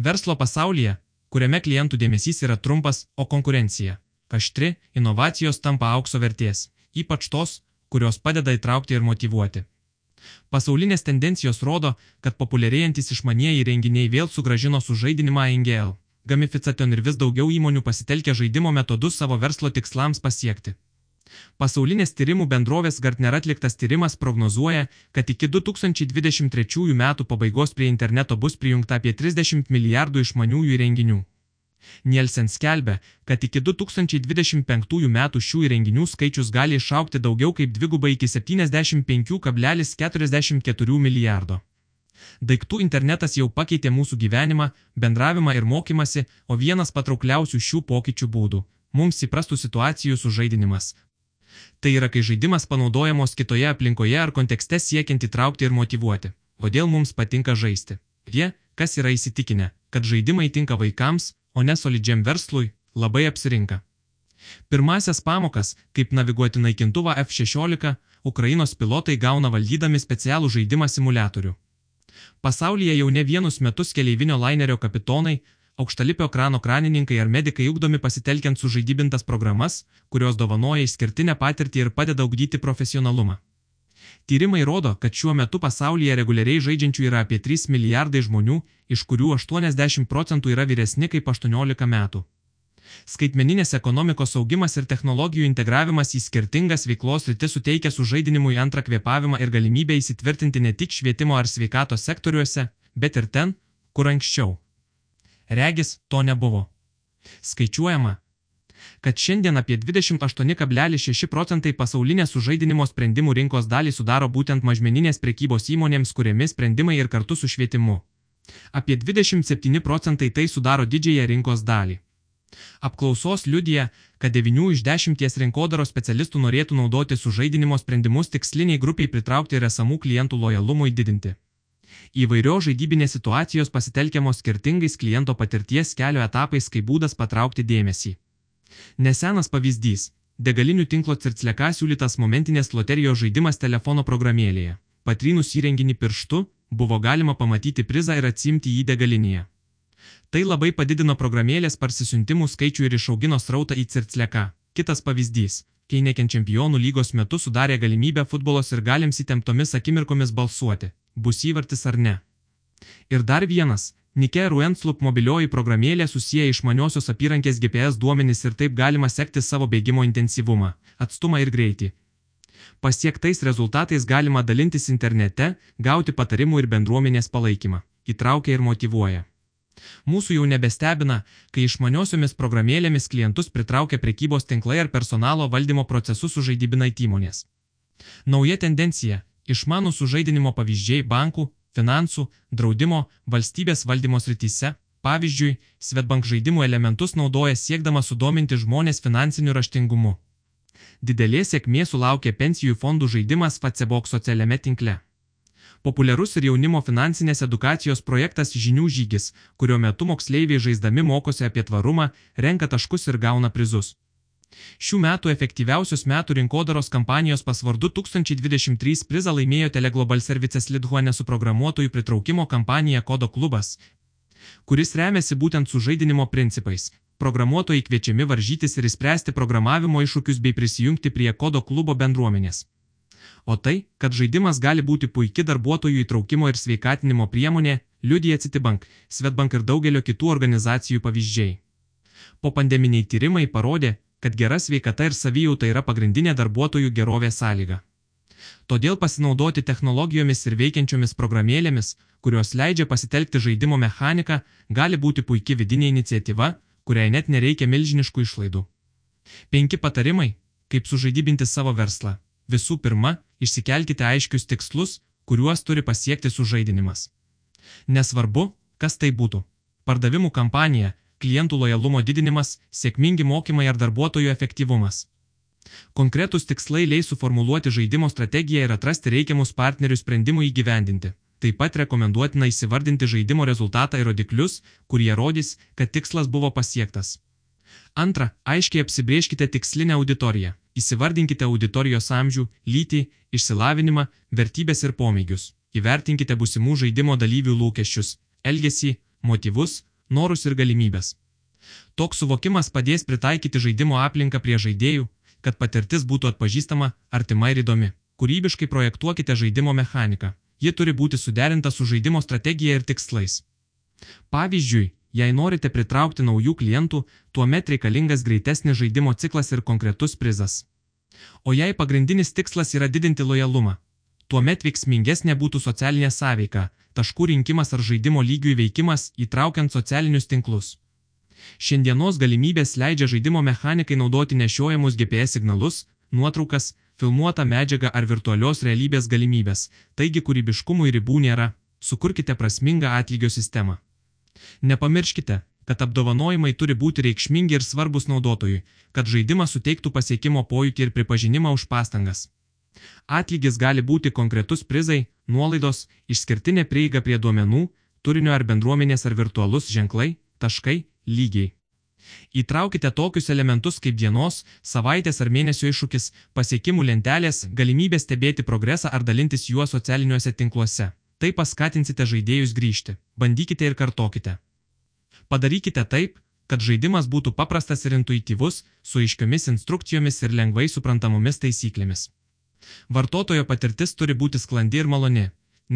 Verslo pasaulyje, kuriame klientų dėmesys yra trumpas, o konkurencija aštri, inovacijos tampa aukso vertės, ypač tos, kurios padeda įtraukti ir motivuoti. Pasaulinės tendencijos rodo, kad populiarėjantis išmanieji renginiai vėl sugražino sužaidinimą NGL. Gamification ir vis daugiau įmonių pasitelkia žaidimo metodus savo verslo tikslams pasiekti. Pasaulinės tyrimų bendrovės Gartner atliktas tyrimas prognozuoja, kad iki 2023 metų pabaigos prie interneto bus prijungta apie 30 milijardų išmaniųjų įrenginių. Nielsen skelbia, kad iki 2025 metų šių įrenginių skaičius gali išaukti daugiau kaip dvigubai iki 75,44 milijardo. Daiktų internetas jau pakeitė mūsų gyvenimą, bendravimą ir mokymasi, o vienas patraukliausių šių pokyčių būdų - mums įprastų situacijų sužaidinimas. Tai yra, kai žaidimas panaudojamos kitoje aplinkoje ar kontekste siekiant įtraukti ir motivuoti. Kodėl mums patinka žaisti? Jie, kas yra įsitikinę, kad žaidimai tinka vaikams, o ne solidžiam verslui, labai apsirinka. Pirmasias pamokas, kaip naviguoti naikintuvą F-16, Ukrainos pilotai gauna valdydami specialų žaidimą simulatorių. Pasaulyje jau ne vienus metus keleivinio lainerio kapitonai, aukštalipio krano kranininkai ar medikai ugdomi pasitelkiant sužaidybintas programas, kurios dovanoja išskirtinę patirtį ir padeda ugdyti profesionalumą. Tyrimai rodo, kad šiuo metu pasaulyje reguliariai žaidžiančių yra apie 3 milijardai žmonių, iš kurių 80 procentų yra vyresni kaip 18 metų. Skaitmeninės ekonomikos augimas ir technologijų integravimas į skirtingas veiklos rytis suteikia sužaidinimui antrą kvėpavimą ir galimybę įsitvirtinti ne tik švietimo ar sveikatos sektoriuose, bet ir ten, kur anksčiau. Regis, to nebuvo. Skaičiuojama, kad šiandien apie 28,6 procentai pasaulinės sužaidinimo sprendimų rinkos dalį sudaro būtent mažmeninės prekybos įmonėms, kuriamis sprendimai ir kartu su švietimu. Apie 27 procentai tai sudaro didžiąją rinkos dalį. Apklausos liudija, kad 9 iš 10 rinkodaros specialistų norėtų naudoti sužaidinimo sprendimus tiksliniai grupiai pritraukti ir esamų klientų lojalumui didinti. Įvairios žaidybinės situacijos pasitelkiamos skirtingais kliento patirties kelio etapais kaip būdas patraukti dėmesį. Nesenas pavyzdys - degalinių tinklo circleka siūlytas momentinės loterijos žaidimas telefono programėlėje. Patrynus įrenginį pirštu, buvo galima pamatyti prizą ir atsimti jį degalinėje. Tai labai padidino programėlės parsisiuntimų skaičių ir išaugino srautą į circleką. Kitas pavyzdys - Keineken čempionų lygos metu sudarė galimybę futbolos ir galims įtemptomis akimirkomis balsuoti, bus įvartis ar ne. Ir dar vienas Nike Ruenslup mobilioji programėlė susiję išmaniosios apyrankės GPS duomenys ir taip galima sekti savo bėgimo intensyvumą, atstumą ir greitį. Pasiektais rezultatais galima dalintis internete, gauti patarimų ir bendruomenės palaikymą. Įtraukia ir motivuoja. Mūsų jau nebestebina, kai išmaniosiomis programėlėmis klientus pritraukia prekybos tinklai ar personalo valdymo procesus sužaidybinai įmonės. Nauja tendencija - išmanų sužaidinimo pavyzdžiai bankų, finansų, draudimo, valstybės valdymo srityse. Pavyzdžiui, Svetbank žaidimų elementus naudoja siekdama sudominti žmonės finansiniu raštingumu. Didelės sėkmės sulaukė pensijų fondų žaidimas Facebook socialiame tinkle. Populiarus ir jaunimo finansinės edukacijos projektas Žinių žygis, kurio metu moksleiviai žaisdami mokosi apie tvarumą, renka taškus ir gauna prizus. Šių metų efektyviausios metų rinkodaros kampanijos pasvardu 2023 prizą laimėjo Teleglobal Services Lidhuane su programuotojų pritraukimo kampanija Kodo klubas, kuris remiasi būtent su žaidinimo principais. Programuotojai kviečiami varžytis ir įspręsti programavimo iššūkius bei prisijungti prie Kodo klubo bendruomenės. O tai, kad žaidimas gali būti puikia darbuotojų įtraukimo ir sveikatinimo priemonė, liudija Citibank, Svetbank ir daugelio kitų organizacijų pavyzdžiai. Po pandeminiai tyrimai parodė, kad gera sveikata ir savijauta yra pagrindinė darbuotojų gerovės sąlyga. Todėl pasinaudoti technologijomis ir veikiančiomis programėlėmis, kurios leidžia pasitelkti žaidimo mechaniką, gali būti puikia vidinė iniciatyva, kuriai net nereikia milžiniškų išlaidų. Penki patarimai, kaip sužaidybinti savo verslą. Visų pirma, išsikelkite aiškius tikslus, kuriuos turi pasiekti sužaidinimas. Nesvarbu, kas tai būtų. Pardavimų kampanija, klientų lojalumo didinimas, sėkmingi mokymai ar darbuotojų efektyvumas. Konkretus tikslai leis suformuluoti žaidimo strategiją ir atrasti reikiamus partnerių sprendimų įgyvendinti. Taip pat rekomenduotina įsivardinti žaidimo rezultatą ir rodiklius, kurie rodys, kad tikslas buvo pasiektas. Antra, aiškiai apsibrieškite tikslinę auditoriją. Įsivardinkite auditorijos amžių, lytį, išsilavinimą, vertybės ir pomėgius. Įvertinkite busimų žaidimo dalyvių lūkesčius, elgesį, motyvus, norus ir galimybės. Toks suvokimas padės pritaikyti žaidimo aplinką prie žaidėjų, kad patirtis būtų atpažįstama, artima ir įdomi. Kūrybiškai projektuokite žaidimo mechaniką. Ji turi būti suderinta su žaidimo strategija ir tikslais. Pavyzdžiui, jei norite pritraukti naujų klientų, tuomet reikalingas greitesnis žaidimo ciklas ir konkretus prizas. O jei pagrindinis tikslas yra didinti lojalumą, tuomet veiksmingesnė būtų socialinė sąveika, taškų rinkimas ar žaidimo lygių įveikimas įtraukiant socialinius tinklus. Šiandienos galimybės leidžia žaidimo mechanikai naudoti nešiojamus GPS signalus, nuotraukas, filmuotą medžiagą ar virtualios realybės galimybės, taigi kūrybiškumui ribų nėra, sukurkite prasmingą atlygio sistemą. Nepamirškite, kad apdovanojimai turi būti reikšmingi ir svarbus naudotojui, kad žaidimas suteiktų pasiekimo pojūtį ir pripažinimą už pastangas. Atlygis gali būti konkretus prizai, nuolaidos, išskirtinė prieiga prie duomenų, turinio ar bendruomenės ar virtualus ženklai, taškai, lygiai. Įtraukite tokius elementus kaip dienos, savaitės ar mėnesio iššūkis, pasiekimų lentelės, galimybė stebėti progresą ar dalintis juo socialiniuose tinkluose. Tai paskatinsite žaidėjus grįžti. Bandykite ir kartokite. Padarykite taip, kad žaidimas būtų paprastas ir intuityvus, su aiškiomis instrukcijomis ir lengvai suprantamomis taisyklėmis. Vartotojo patirtis turi būti sklandi ir maloni,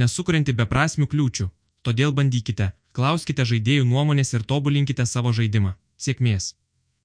nesukurianti beprasmių kliūčių, todėl bandykite, klauskite žaidėjų nuomonės ir tobulinkite savo žaidimą. Sėkmės!